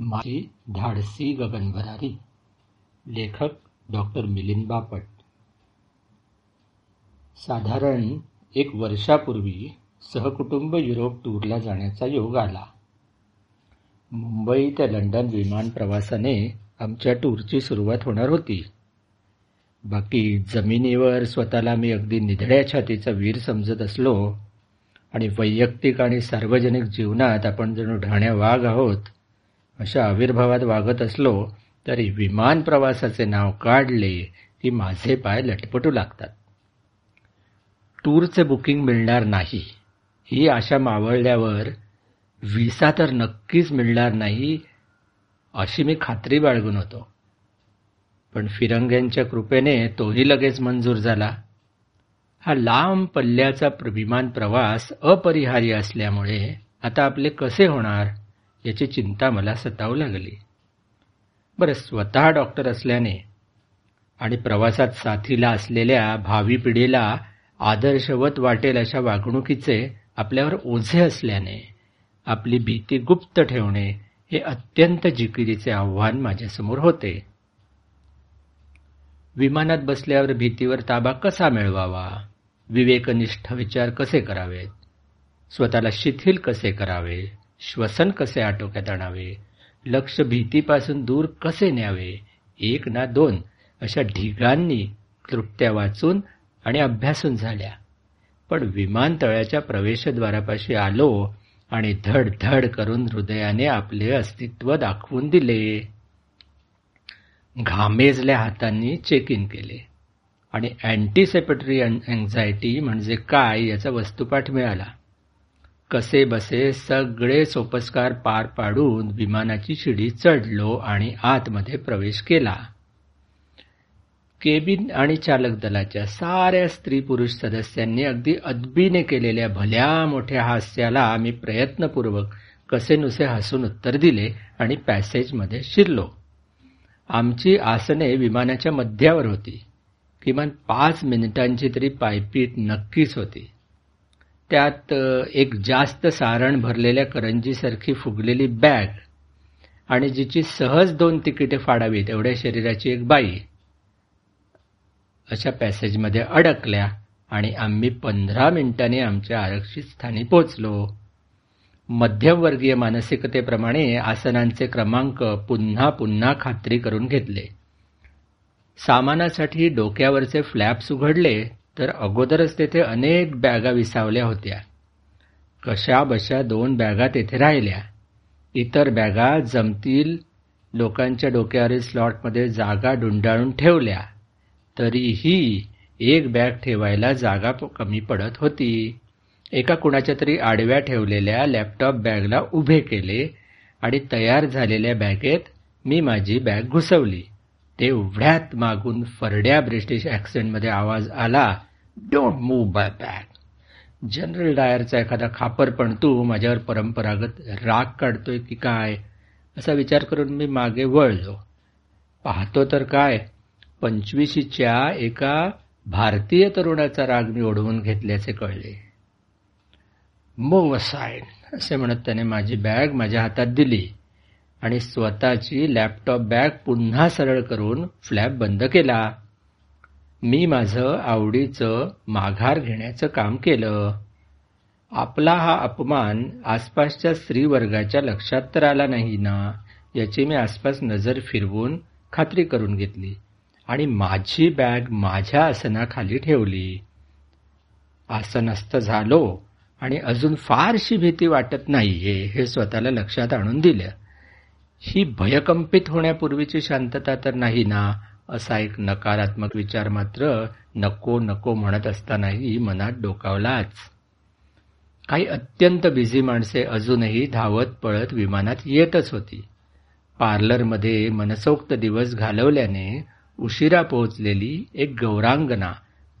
माझी धाडसी गगनभरारी लेखक डॉक्टर मिलिंद बापट. साधारण एक वर्षापूर्वी सहकुटुंब युरोप टूरला जाण्याचा योग आला. मुंबई ते लंडन विमान प्रवासाने आमच्या टूरची सुरुवात होणार होती. बाकी जमिनीवर स्वतःला मी अगदी निधड्या छातीचा वीर समजत असलो आणि वैयक्तिक आणि सार्वजनिक जीवनात आपण जणू ढाण्या वाघ आहोत अशा आविर्भावात वागत असलो तरी विमान प्रवासाचे नाव काढले की माझे पाय लटपटू लागतात. टूरचे बुकिंग मिळणार नाही. ही आशा मावळल्यावर व्हिसा तर नक्कीच मिळणार नाही अशी मी खात्री बाळगून होतो. पण फिरंग्यांच्या कृपेने तोही लगेच मंजूर झाला. हा लांब पल्ल्याचा विमान प्रवास अपरिहार्य असल्यामुळे आता आपले कसे होणार? याची चिंता मला सतावू लागली. बरं स्वतः डॉक्टर असल्याने आणि प्रवासात साथीला असलेल्या भावी पिढीला आदर्शवत वाटेल अशा वागणुकीचे आपल्यावर ओझे असल्याने आपली भीती गुप्त ठेवणे हे अत्यंत जिकिरीचे आव्हान माझ्यासमोर होते. विमानात बसल्यावर भीतीवर ताबा कसा मिळवावा? विवेकनिष्ठ विचार कसे करावेत? स्वतःला शिथिल कसे करावे? श्वसन कसे आटोक्यात आणावे? लक्ष भीतीपासून दूर कसे न्यावे? एक ना दोन अशा ढिगांनी तृप्त्या वाचून आणि अभ्यासून झाल्या. पण विमानतळाच्या प्रवेशद्वारापाशी आलो आणि धड धड करून हृदयाने आपले अस्तित्व दाखवून दिले. घामेजल्या हातांनी चेक इन केले. आणि अँटीसेपेटरी अँझायटी म्हणजे काय याचा वस्तुपाठ मिळाला. कसे बसे सगळे सोपस्कार पार पाडून विमानाची शिडी चढलो आणि आतमध्ये प्रवेश केला. केबिन आणि चालक दलाच्या साऱ्या स्त्री पुरुष सदस्यांनी अगदी अदबीने केलेल्या भल्या मोठ्या हास्याला मी प्रयत्नपूर्वक कसे नुसे हसून उत्तर दिले आणि पॅसेजमध्ये शिरलो. आमची आसने विमानाच्या मध्यावर होती. किमान पाच मिनिटांची तरी पायपीट नक्कीच होती. त्यात एक जास्त सारण भरलेल्या करंजीसारखी फुगलेली बॅग आणि जिची सहज दोन तिकिटे फाडावीत एवढ्या शरीराची एक बाई. अशा पॅसेजमध्ये अडकल्या आणि आम्ही पंधरा मिनिटांनी आमच्या आरक्षित स्थानी पोचलो मध्यमवर्गीय मानसिकतेप्रमाणे आसनांचे क्रमांक पुन्हा पुन्हा खात्री करून घेतले. सामानासाठी डोक्यावरचे फ्लॅप्स उघडले. तर अगोदरच तेथे अनेक बॅगा विसावल्या होत्या. कशा बशा दोन बॅगा तेथे राहिल्या. इतर बॅगा जमतील लोकांच्या डोक्यावरील स्लॉटमध्ये जागा डुंडाळून ठेवल्या. तरीही एक बॅग ठेवायला जागा कमी पडत होती. एका कुणाच्या तरी आडव्या ठेवलेल्या लॅपटॉप बॅगला उभे केले आणि तयार झालेल्या बॅगेत मी माझी बॅग घुसवली. ते उघड्यात मागून फरड्या ब्रिटिश ॲक्सेंटमध्ये आवाज आला don't move by bag general डायरचा एखादा खापर पण तू माझ्यावर परंपरागत राग काढतोय की काय? असा विचार करून मी मागे वळलो. पाहतो तर काय? पंचवीशीच्या एका भारतीय तरुणाचा राग मी ओढवून घेतल्याचे कळले. मूव साईड असे म्हणत त्याने माझी बॅग माझ्या हातात दिली आणि स्वतःची लॅपटॉप बॅग पुन्हा सरळ करून फ्लॅप बंद केला. मी माझं आवडीचं माघार घेण्याचं काम केलं. आपला हा अपमान आसपासच्या स्त्रीवर्गाच्या लक्षात तर आला नाही ना याची मी आसपास नजर फिरवून खात्री करून घेतली आणि माझी बॅग माझ्या आसनाखाली ठेवली. आसनस्थ झालो आणि अजून फारशी भीती वाटत नाहीये हे स्वतःला लक्षात आणून दिलं. ही भयकंपित होण्यापूर्वीची शांतता तर नाही ना असा एक नकारात्मक विचार मात्र नको नको म्हणत असतानाही मनात डोकावलाच. काही अत्यंत बिझी माणसे अजूनही धावत पळत विमानात येतच होती. पार्लरमध्ये मनसोक्त दिवस घालवल्याने उशिरा पोहोचलेली एक गौरांगना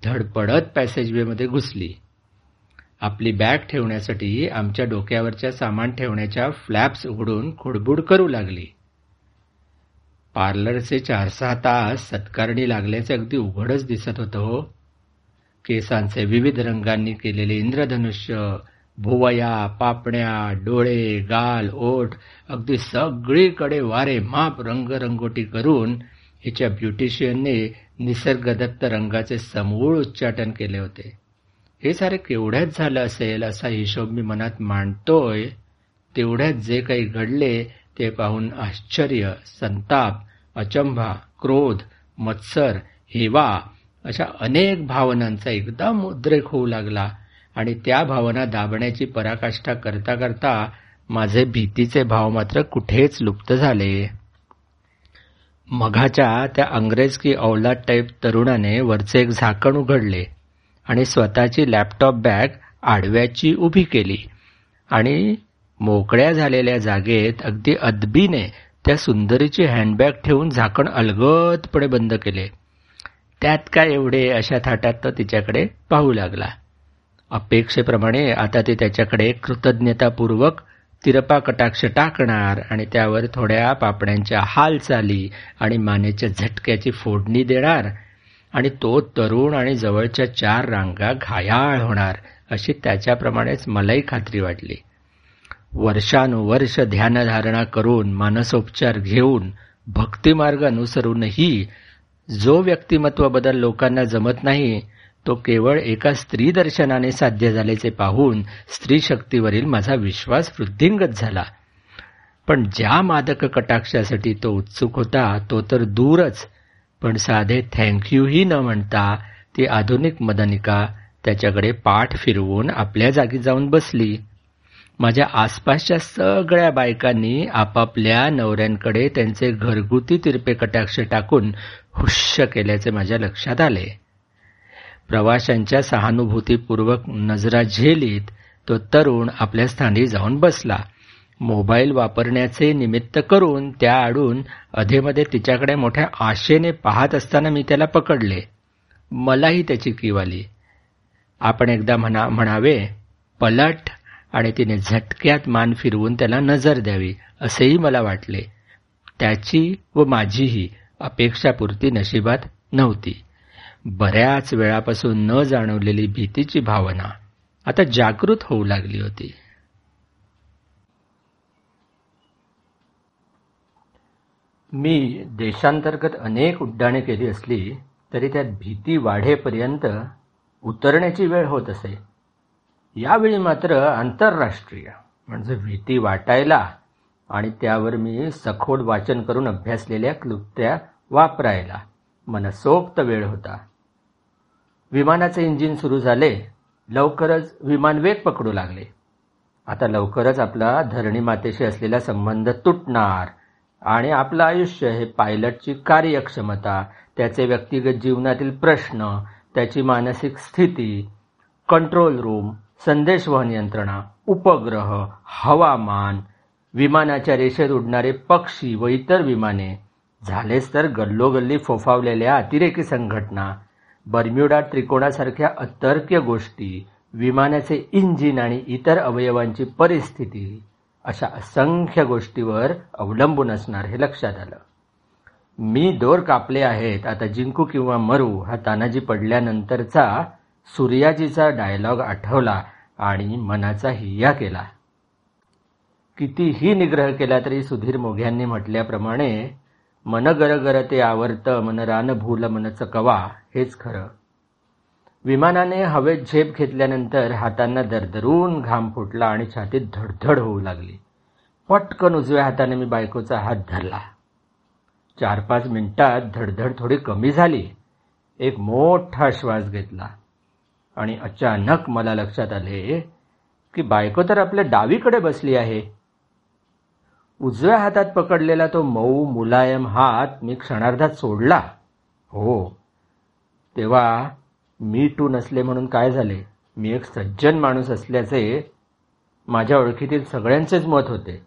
धडपडत पॅसेजवेमध्ये घुसली. आपली बॅग ठेवण्यासाठी आमच्या डोक्यावरच्या सामान ठेवण्याच्या फ्लॅप्स उघडून खुडबुड करू लागली. पार्लरचे चार सहा तास सत्कारणी लागल्याचे अगदी उघडच दिसत होतं हो. केसांचे विविध रंगांनी केलेले इंद्रधनुष्य भुवया पापण्या डोळे गाल ओठ अगदी सगळीकडे वारे माप रंगरंगोटी करून हिच्या ब्युटिशियनने निसर्गदत्त रंगाचे समूळ उच्चाटन केले होते. हे सारे केवढ्याच झालं असेल असा हिशोब मी मनात मांडतोय तेवढ्यात जे काही घडले ते पाहून आश्चर्य संताप अचंभा क्रोध मत्सर हेवा अशा अनेक भावनांचा एकदम उद्रेक होऊ लागला आणि त्या भावना दाबण्याची पराकाष्ठा करता करता माझे भीतीचे भाव मात्र कुठेच लुप्त झाले. मघाच्या त्या अंग्रेज की औलाद टाईप तरुणाने वरचे एक झाकण उघडले आणि स्वतःची लॅपटॉप बॅग आडव्याची उभी केली आणि मोकळ्या झालेल्या जागेत अगदी अदबीने त्या सुंदरीची हँडबॅग ठेवून झाकण अलगदपणे बंद केले. त्यात काय एवढे अशा थाटात तो तिच्याकडे पाहू लागला. अपेक्षेप्रमाणे आता ते त्याच्याकडे कृतज्ञतापूर्वक तिरपा कटाक्ष टाकणार आणि त्यावर थोड्या पापण्यांच्या हालचाली आणि मानेच्या झटक्याची फोडणी देणार आणि तो तरुण आणि जवळच्या चार रांगा घायाळ होणार अशी त्याच्याप्रमाणेच मलाही खात्री वाटली. वर्षानुवर्ष ध्यानधारणा करून मानसोपचार घेऊन भक्तिमार्ग अनुसरूनही जो व्यक्तिमत्व बदल लोकांना जमत नाही तो केवळ एका स्त्री दर्शनाने साध्य झाल्याचे पाहून स्त्री शक्तीवरील माझा विश्वास वृद्धिंगत झाला. पण ज्या मादक कटाक्षासाठी तो उत्सुक होता तो तर दूरच पण साधे थँक्यूही न म्हणता ती आधुनिक मदनिका त्याच्याकडे पाठ फिरवून आपल्या जागी जाऊन बसली. माझ्या आसपासच्या सगळ्या बायकांनी आपापल्या नवऱ्यांकडे त्यांचे घरगुती तिरपे कटाक्ष टाकून हुश्य केल्याचे माझ्या लक्षात आले. प्रवाशांच्या सहानुभूतीपूर्वक नजरा झेलीत तो तरुण आपल्या स्थानी जाऊन बसला. मोबाईल वापरण्याचे निमित्त करून त्या आडून अधेमध्ये तिच्याकडे मोठ्या आशेने पाहत असताना मी त्याला पकडले. मलाही त्याची कीव आली. आपण एकदा म्हणा म्हणावे पलट आणि तिने झटक्यात मान फिरवून त्याला नजर द्यावी असेही मला वाटले. त्याची व माझीही अपेक्षापूर्ती नशिबात नव्हती. बऱ्याच वेळापासून न जाणवलेली भीतीची भावना आता जागृत होऊ लागली होती. मी देशांतर्गत अनेक उड्डाणे केली असली तरी त्यात भीती वाढेपर्यंत उतरण्याची वेळ होत असे. यावेळी मात्र आंतरराष्ट्रीय म्हणजे भीती वाटायला आणि त्यावर मी सखोड वाचन करून अभ्यासलेल्या क्लुप्त्या वापरायला मनसोक्त वेळ होता. विमानाचे इंजिन सुरू झाले लवकरच विमान वेग पकडू लागले. आता लवकरच आपला धरणी मातेशी असलेला संबंध तुटणार आणि आपलं आयुष्य हे पायलटची कार्यक्षमता त्याचे व्यक्तिगत जीवनातील प्रश्न त्याची मानसिक स्थिती कंट्रोल रूम संदेशवहन यंत्रणा उपग्रह हवामान विमानाच्या रेषेत उडणारे पक्षी व इतर विमाने. झालेच तर गल्लोगल्ली फोफावलेल्या अतिरेकी संघटना. बर्म्युडा त्रिकोणासारख्या अतर्क्य गोष्टी विमानाचे इंजिन आणि इतर अवयवांची परिस्थिती अशा असंख्य गोष्टीवर अवलंबून असणार हे लक्षात आलं. मी दोर कापले आहेत आता जिंकू किंवा मरू हा तानाजी पडल्यानंतरचा सूर्याजीचा डायलॉग आठवला आणि मनाचा हिया केला. कितीही निग्रह केला तरी सुधीर मोघ्यांनी म्हटल्याप्रमाणे मन गरगर ते आवर्त मन रान भूल मन चकवा हेच खरं. विमानाने हवेत झेप घेतल्यानंतर हातांना दरदरून घाम फुटला आणि छातीत धडधड होऊ लागली. पटकन उजव्या हाताने मी बायकोचा हात धरला. चार पाच मिनिटात धडधड थोडी कमी झाली. एक मोठा श्वास घेतला. आणि अचानक मला लक्षात आले की बायको तर आपल्या डावीकडे बसली आहे. उजव्या हातात पकडलेला तो मऊ मुलायम हात मी क्षणार्धात सोडला. हो. तेव्हा मी टू नसले म्हणून काय झाले? मी एक सज्जन माणूस असल्याचे माझ्या ओळखीतील सगळ्यांचेच मत होते.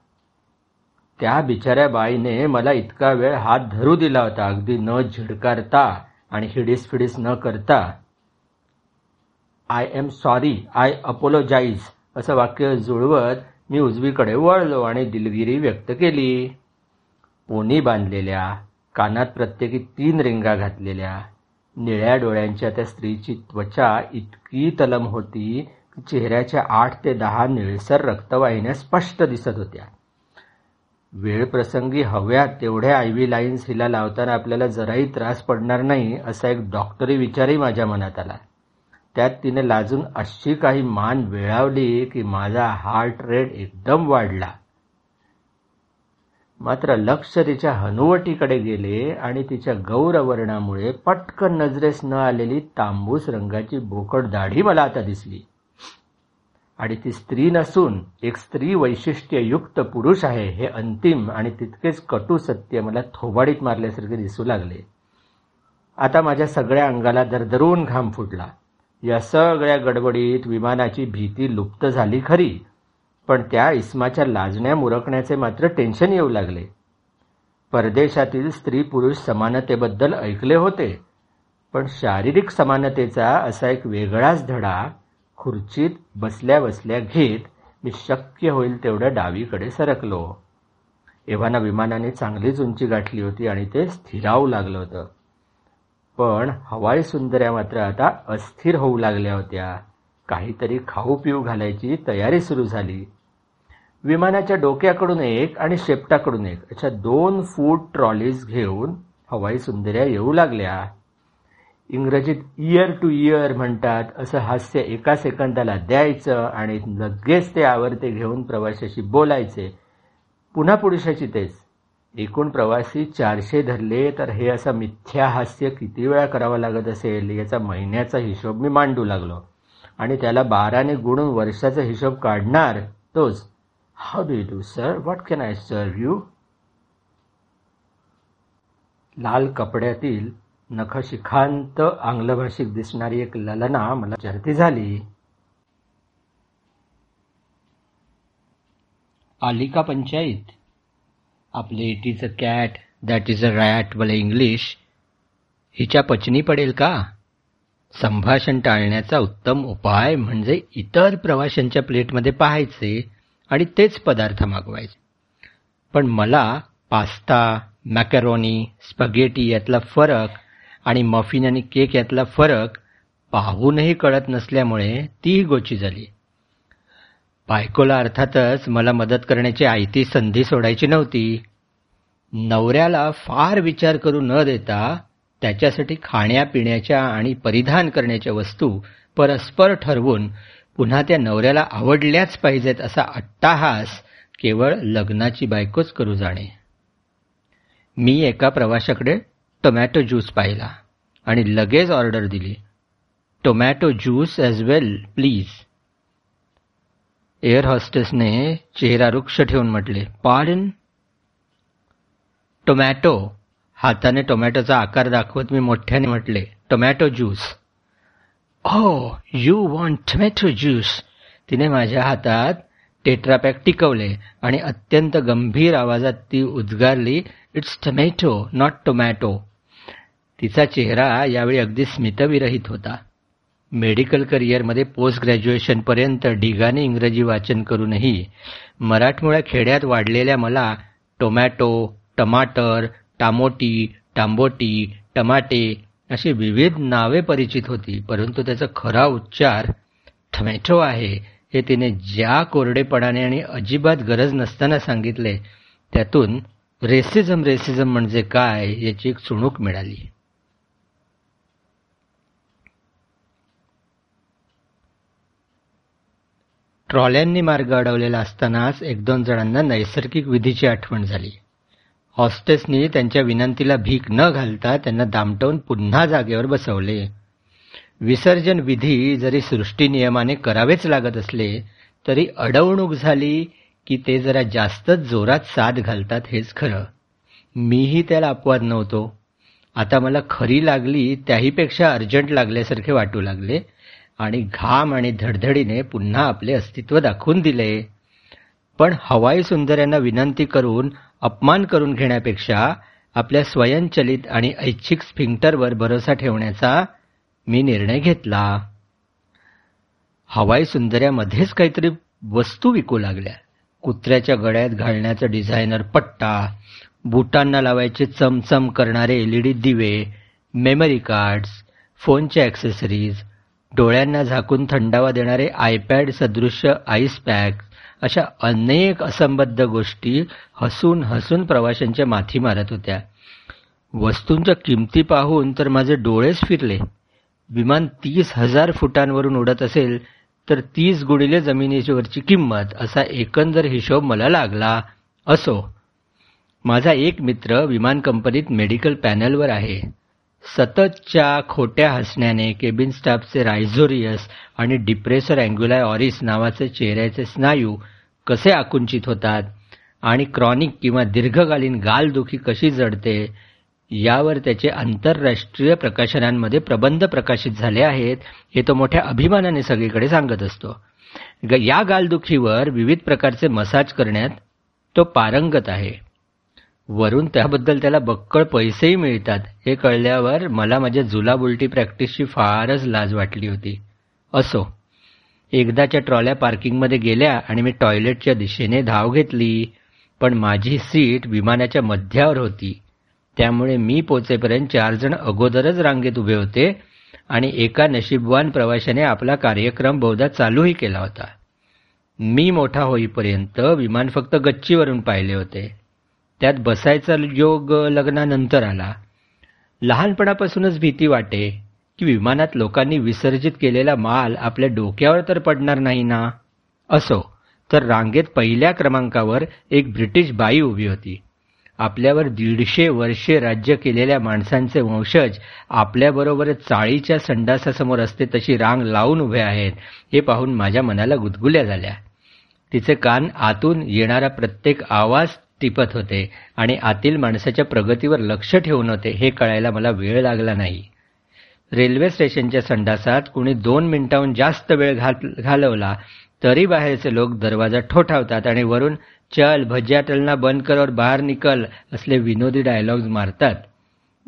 त्या बिचाऱ्या बाईने मला इतका वेळ हात धरू दिला होता. अगदी न झिडकारता आणि हिडीस फिडीस न करता. I am sorry I apologise असं वाक्य जुळवत मी उजवीकडे वळलो आणि दिलगिरी व्यक्त केली. पोनी बांधलेल्या कानात प्रत्येकी तीन रिंगा घातलेल्या निळ्या डोळ्यांच्या त्या स्त्रीची त्वचा इतकी तलम होती की चेहऱ्याच्या आठ ते दहा निळसर रक्तवाहिन्या स्पष्ट दिसत होत्या. वेळ प्रसंगी हव्या तेवढ्या आयव्ही लाईन्स हिला लावताना आपल्याला जराही त्रास पडणार नाही असा एक डॉक्टरी विचारही माझ्या मनात आला. त्यात तिने लाजून अशी काही मान वेळावली की माझा हार्ट रेट एकदम वाढला. मात्र लक्ष तिच्या हनुवटीकडे गेले आणि तिच्या गौरवर्णामुळे पटकन नजरेस न आलेली तांबूस रंगाची बोकड दाढी मला आता दिसली. आणि ती स्त्री नसून एक स्त्री वैशिष्ट्ययुक्त पुरुष आहे हे अंतिम आणि तितकेच कटू सत्य मला थोबाडीत मारल्यासारखे दिसू लागले. आता माझ्या सगळ्या अंगाला दरदरून घाम फुटला. या सगळ्या गडबडीत विमानाची भीती लुप्त झाली खरी. पण त्या इस्माच्या लाजण्या मुरकण्याचे मात्र टेन्शन येऊ लागले. परदेशातील स्त्री पुरुष समानतेबद्दल ऐकले होते पण शारीरिक समानतेचा असा एक वेगळाच धडा खुर्चीत बसल्या बसल्या घेत मी शक्य होईल तेवढ्या डावीकडे सरकलो. एव्हाना विमानाने चांगलीच उंची गाठली होती आणि ते स्थिरावू लागलं होतं. पण हवाई सुंदर्या मात्र आता अस्थिर होऊ लागल्या होत्या. काहीतरी खाऊ पिऊ घालायची तयारी सुरू झाली. विमानाच्या डोक्याकडून एक आणि शेपटाकडून एक अशा दोन फूट ट्रॉलीज घेऊन हवाई सुंदर्या येऊ लागल्या. इंग्रजीत इयर टू इयर म्हणतात असं हास्य एका सेकंदाला द्यायचं आणि लगेच ते आवरते घेऊन प्रवाशाशी बोलायचे. पुन्हा पुरुषाची तेच. एकूण प्रवासी चारशे धरले तर हे असं मिथ्या हास्य किती वेळा करावं लागत असेल? याचा महिन्याचा हिशोब मी मांडू लागलो. आणि त्याला बाराने गुणून वर्षाचा हिशोब काढणार तोच. How do do sir what can I serve you लाल कपड्यातील नखशिखांत आंग्लभाषिक दिसणारी एक ललना मला चर्ती झाली. आलिका पंचायत. आपले it is a cat that is a rat वले इंग्लिश हिच्या पचनी पडेल का? संभाषण टाळण्याचा उत्तम उपाय म्हणजे इतर प्रवाशांच्या प्लेटमध्ये पाहायचे आणि तेच पदार्थ मागवायचे. पण मला पास्ता मॅकॅरोनी स्पगेटी यातला फरक आणि मफिन आणि केक यातला फरक पाहूनही कळत नसल्यामुळे तीही गोची झाली. बायकोला अर्थातच मला मदत करण्याची आयती संधी सोडायची नव्हती. नवऱ्याला फार विचार करू न देता त्याच्यासाठी खाण्यापिण्याच्या आणि परिधान करण्याच्या वस्तू परस्पर ठरवून पुन्हा त्या नवऱ्याला आवडल्याच पाहिजेत असा अट्टाहास केवळ लग्नाची बायकोच करू जाणे. मी एका प्रवाशाकडे टोमॅटो ज्यूस पाहिला आणि लगेच ऑर्डर दिली. Tomato juice as well please air हॉस्टेसने चेहरा रुक्ष ठेवून म्हटले पार्डन टोमॅटो हाताने टोमॅटोचा आकार दाखवत मी मोठ्याने म्हटले tomato juice oh you want tomato juice तिने माझ्या हातात टेट्रापॅक टिकवले आणि अत्यंत गंभीर आवाजात ती उद्गारली इट्स टोमॅटो नॉट टोमॅटो तिचा चेहरा यावेळी अगदी स्मितविरहित होता. मेडिकल करिअरमध्ये पोस्ट ग्रॅज्युएशनपर्यंत ढिगाने इंग्रजी वाचन करूनही मराठमोळ्या खेड्यात वाढलेल्या मला टोमॅटो टमाटर टामोटी टांबोटी टमाटे अशी विविध नावे परिचित होती. परंतु त्याचा खरा उच्चार टमॅटो आहे हे तिने ज्या कोरडेपणाने आणि अजिबात गरज नसताना सांगितले त्यातून रेसिझम रेसिझम म्हणजे काय याची एक चुणूक मिळाली. ट्रॉल्यांनी मार्ग अडवलेला असतानाच एक दोन जणांना नैसर्गिक विधीची आठवण झाली. हॉस्टेसनी त्यांच्या विनंतीला भीक न घालता त्यांना दामटवून पुन्हा जागेवर बसवले. विसर्जन विधी जरी सृष्टी नियमाने करावेच लागत असले तरी अडवणूक झाली की ते जरा जास्तच जोरात साथ घालतात हेच खरं. मीही त्याला अपवाद नव्हतो. आता मला खरी लागली त्याहीपेक्षा अर्जंट लागल्यासारखे वाटू लागले. आणि घाम आणि धडधडीने पुन्हा आपले अस्तित्व दाखवून दिले. पण हवाई सुंदर्यांना विनंती करून अपमान करून घेण्यापेक्षा आपल्या स्वयंचलित आणि ऐच्छिक स्फिंक्टरवर भरोसा ठेवण्याचा मी निर्णय घेतला. हवाई सुंदर्यामध्येच काहीतरी वस्तू विकू लागल्या. कुत्र्याच्या गळ्यात घालण्याचा डिझायनर पट्टा बुटांना लावायचे चमचम करणारे एलईडी दिवे मेमरी कार्ड्स फोनच्या ॲक्सेसरीज डोळ्यांना झाकून थंडावा देणारे आयपॅड सदृश्य आईस पॅक अशा अनेक असंबद्ध गोष्टी हसून हसून प्रवाशांच्या माथी मारत होत्या. वस्तूंच्या किमती पाहून तर माझे डोळेच फिरले. विमान तीस हजार फुटांवरून उडत असेल तर तीस गुणिले जमिनीवरची किंमत असा एकंदर हिशोब मला लागला असो. माझा एक मित्र विमान कंपनीत मेडिकल पॅनलवर आहे. सततच्या खोट्या हसण्याने केबिन स्टाफचे रायझोरियस आणि डिप्रेसर अँग्युलाय ऑरिस नावाचे चेहऱ्याचे स्नायू कसे आकुंचित होतात आणि क्रॉनिक किंवा दीर्घकालीन गालदुखी कशी जडते यावर त्याचे आंतरराष्ट्रीय प्रकाशनांमध्ये प्रबंध प्रकाशित झाले आहेत हे तो मोठ्या अभिमानाने सगळीकडे सांगत असतो. या गालदुखीवर विविध प्रकारचे मसाज करण्यात तो पारंगत आहे. वरून त्याबद्दल त्याला बक्कळ पैसेही मिळतात. हे कळल्यावर मला माझ्या जुलाबुलटी प्रॅक्टिसची फारच लाज वाटली होती. असो एकदाच्या ट्रॉल्या पार्किंगमध्ये गेल्या आणि मी टॉयलेटच्या दिशेने धाव घेतली पण माझी सीट विमानाच्या मध्यावर होती. त्यामुळे मी पोचेपर्यंत चार जण अगोदरच रांगेत उभे होते आणि एका नशीबवान प्रवाशाने आपला कार्यक्रम बहुधा चालूही केला होता. मी मोठा होईपर्यंत विमान फक्त गच्चीवरून पाहिले होते. त्यात बसायचा योग लग्नानंतर आला. लहानपणापासूनच भीती वाटे की विमानात लोकांनी विसर्जित केलेला माल आपल्या डोक्यावर तर पडणार नाही ना? असो तर रांगेत पहिल्या क्रमांकावर एक ब्रिटिश बाई उभी होती. आपल्यावर दीडशे वर्षे राज्य केलेल्या माणसांचे वंशज आपल्याबरोबरच चाळीच्या संडासासमोर असते तशी रांग लावून उभे आहेत हे पाहून माझ्या मनाला गुदगुल्या झाल्या. तिचे कान आतून येणारा प्रत्येक आवाज टिपत होते आणि आतील माणसाच्या प्रगतीवर लक्ष ठेवून होते हे कळायला मला वेळ लागला नाही. रेल्वे स्टेशनच्या संडासात कुणी दोन मिनिटांहून जास्त वेळ घात घालवला तरी बाहेरचे लोक दरवाजा ठोठावतात आणि वरून चल भज्या टलना बंद कर और बाहेर निकल असले विनोदी डायलॉग्स मारतात.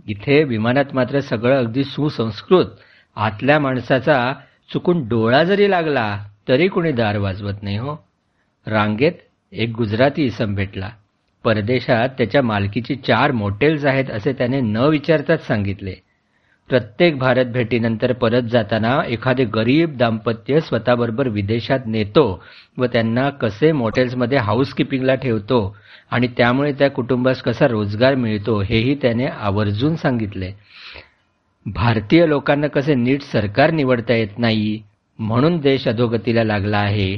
इथे विमानात मात्र सगळं अगदी सुसंस्कृत. आतल्या माणसाचा चुकून डोळा जरी लागला तरी कुणी दार वाजवत नाही हो. रांगेत एक गुजराती इसम भेटला. परदेशात त्याच्या मालकीची चार मोटेल्स आहेत असे त्याने न विचारताच सांगितले. प्रत्येक भारत भेटीनंतर परत जाताना एखादे गरीब दाम्पत्य स्वतःबरोबर विदेशात नेतो व त्यांना कसे मोटेल्समध्ये हाऊसकीपिंगला ठेवतो आणि त्यामुळे त्या कुटुंबास कसा रोजगार मिळतो हेही त्याने आवर्जून सांगितले. भारतीय लोकांना कसे नीट सरकार निवडता येत नाही म्हणून देश अधोगतीला लागला आहे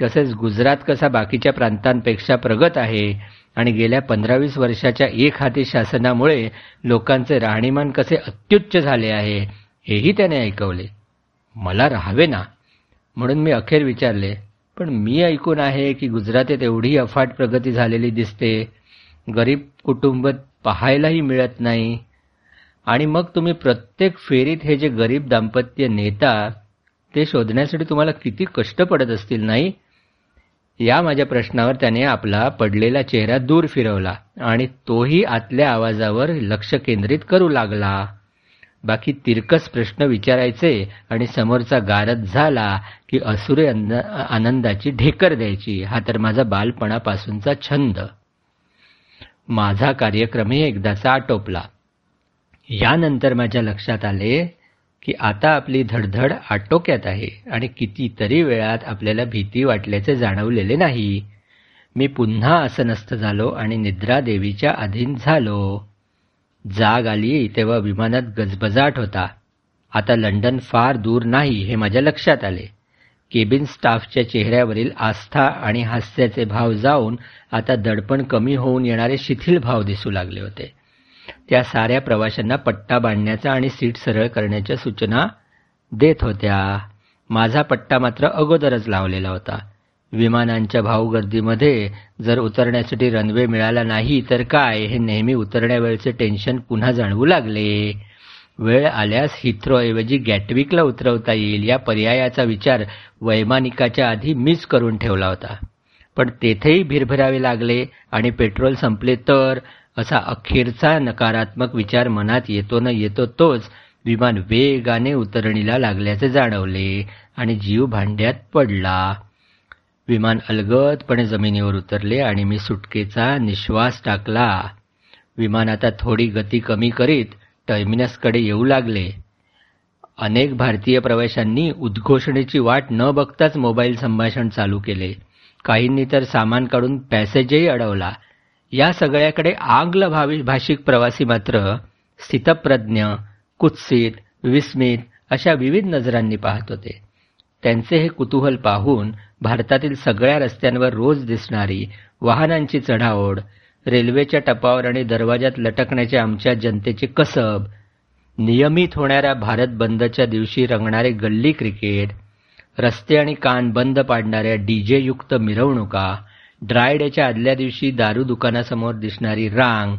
तसेच गुजरात कसा बाकीच्या प्रांतांपेक्षा प्रगत आहे आणि गेल्या पंधरावीस वर्षाच्या एक हाती शासनामुळे लोकांचे राहणीमान कसे अत्युच्च झाले आहे हेही त्याने ऐकवले. मला राहावे ना म्हणून मी अखेर विचारले. पण मी ऐकून आहे की गुजरातेत एवढी अफाट प्रगती झालेली दिसते. गरीब कुटुंब पाहायलाही मिळत नाही. आणि मग तुम्ही प्रत्येक फेरीत हे जे गरीब दाम्पत्य नेता ते शोधण्यासाठी तुम्हाला किती कष्ट पडत असतील नाही? या माझ्या प्रश्नावर त्याने आपला पडलेला चेहरा दूर फिरवला आणि तोही आतल्या आवाजावर लक्ष केंद्रित करू लागला. बाकी तिरकस प्रश्न विचारायचे आणि समोरचा गारद झाला की असुरे आनंदाची ढेकर द्यायची. हा तर माझा बालपणापासूनचा छंद. माझा कार्यक्रमही एकदाचा आटोपला. यानंतर माझ्या लक्षात आले की आता आपली धडधड आटोक्यात आहे आणि कितीतरी वेळात आपल्याला भीती वाटल्याचे जाणवलेले नाही. मी पुन्हा आसनस्थ झालो आणि निद्रा देवीच्या अधीन झालो. जाग आली तेव्हा विमानात गजबजाट होता. आता लंडन फार दूर नाही हे माझ्या लक्षात आले. केबिन स्टाफच्या चेहऱ्यावरील आस्था आणि हास्याचे भाव जाऊन आता दडपण कमी होऊन येणारे शिथिल भाव दिसू लागले होते. त्या साऱ्या प्रवाशांना पट्टा बांधण्याचा आणि सीट सरळ करण्याच्या सूचना देत होत्या. माझा पट्टा मात्र अगोदरच लावलेला होता. विमानांच्या भाऊगर्दीमध्ये जर उतरण्यासाठी रनवे मिळाला नाही तर काय? हे नेहमी उतरण्यावेळचे टेन्शन पुन्हा जाणवू लागले. वेळ आल्यास हिथ्रोऐवजी गॅटविकला उतरवता येईल या पर्यायाचा विचार वैमानिकाच्या आधी मीच करून ठेवला होता. पण तेथेही भिरभिरावे लागले आणि पेट्रोल संपले तर असा अखेरचा नकारात्मक विचार मनात येतो न येतो तोच विमान वेगाने उतरणीला लागल्याचे जाणवले आणि जीव भांड्यात पडला. विमान अलगदपणे जमिनीवर उतरले आणि मी सुटकेचा निश्वास टाकला. विमान आता थोडी गती कमी करीत टर्मिनसकडे येऊ लागले. अनेक भारतीय प्रवाशांनी उद्घोषणेची वाट न बघताच मोबाईल संभाषण चालू केले. काहींनी तर सामान काढून पॅसेजही अडवला. या सगळ्याकडे आंग्ल भावी भाषिक प्रवासी मात्र स्थितप्रज्ञ कुत्सित विस्मित अशा विविध नजरांनी पाहत होते. त्यांचे हे कुतूहल पाहून भारतातील सगळ्या रस्त्यांवर रोज दिसणारी वाहनांची चढाओढ रेल्वेच्या टपावर आणि दरवाजात लटकण्याचे आमच्या जनतेची कसब नियमित होणाऱ्या भारत बंदच्या दिवशी रंगणारे गल्ली क्रिकेट रस्ते आणि कान बंद पाडणाऱ्या डीजेयुक्त मिरवणुका ड्राय डेच्या आदल्या दिवशी दारू दुकानासमोर दिसणारी रांग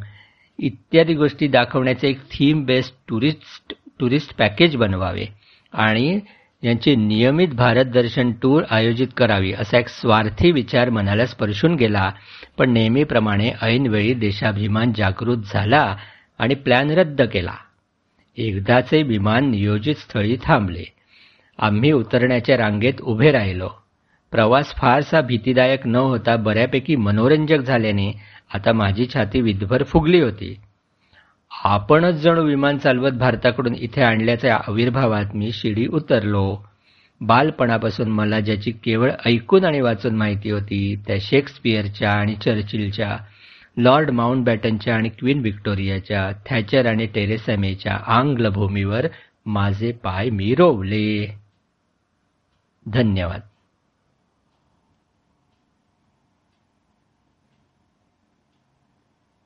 इत्यादी गोष्टी दाखवण्याचे एक theme based tourist tourist package बनवावे आणि यांची नियमित भारत दर्शन टूर आयोजित करावी असा एक स्वार्थी विचार मनाला स्पर्शून गेला. पण नेहमीप्रमाणे ऐनवेळी देशाभिमान जागृत झाला आणि प्लॅन रद्द केला. एकदाचे विमान नियोजित स्थळी थांबले. आम्ही उतरण्याच्या रांगेत उभे राहिलो. प्रवास फारसा भीतीदायक न होता बऱ्यापैकी मनोरंजक झाल्याने आता माझी छाती विधभर फुगली होती. आपणच जणू विमान चालवत भारताकडून इथे आणल्याच्या आविर्भावात मी शिडी उतरलो. बालपणापासून मला ज्याची केवळ ऐकून आणि वाचून माहिती होती त्या शेक्सपियरच्या आणि चर्चिलच्या लॉर्ड माउंट बॅटनच्या आणि क्वीन व्हिक्टोरियाच्या थॅचर आणि टेरेसमेच्या आंग्लभूमीवर माझे पाय मी रोवले धन्यवाद.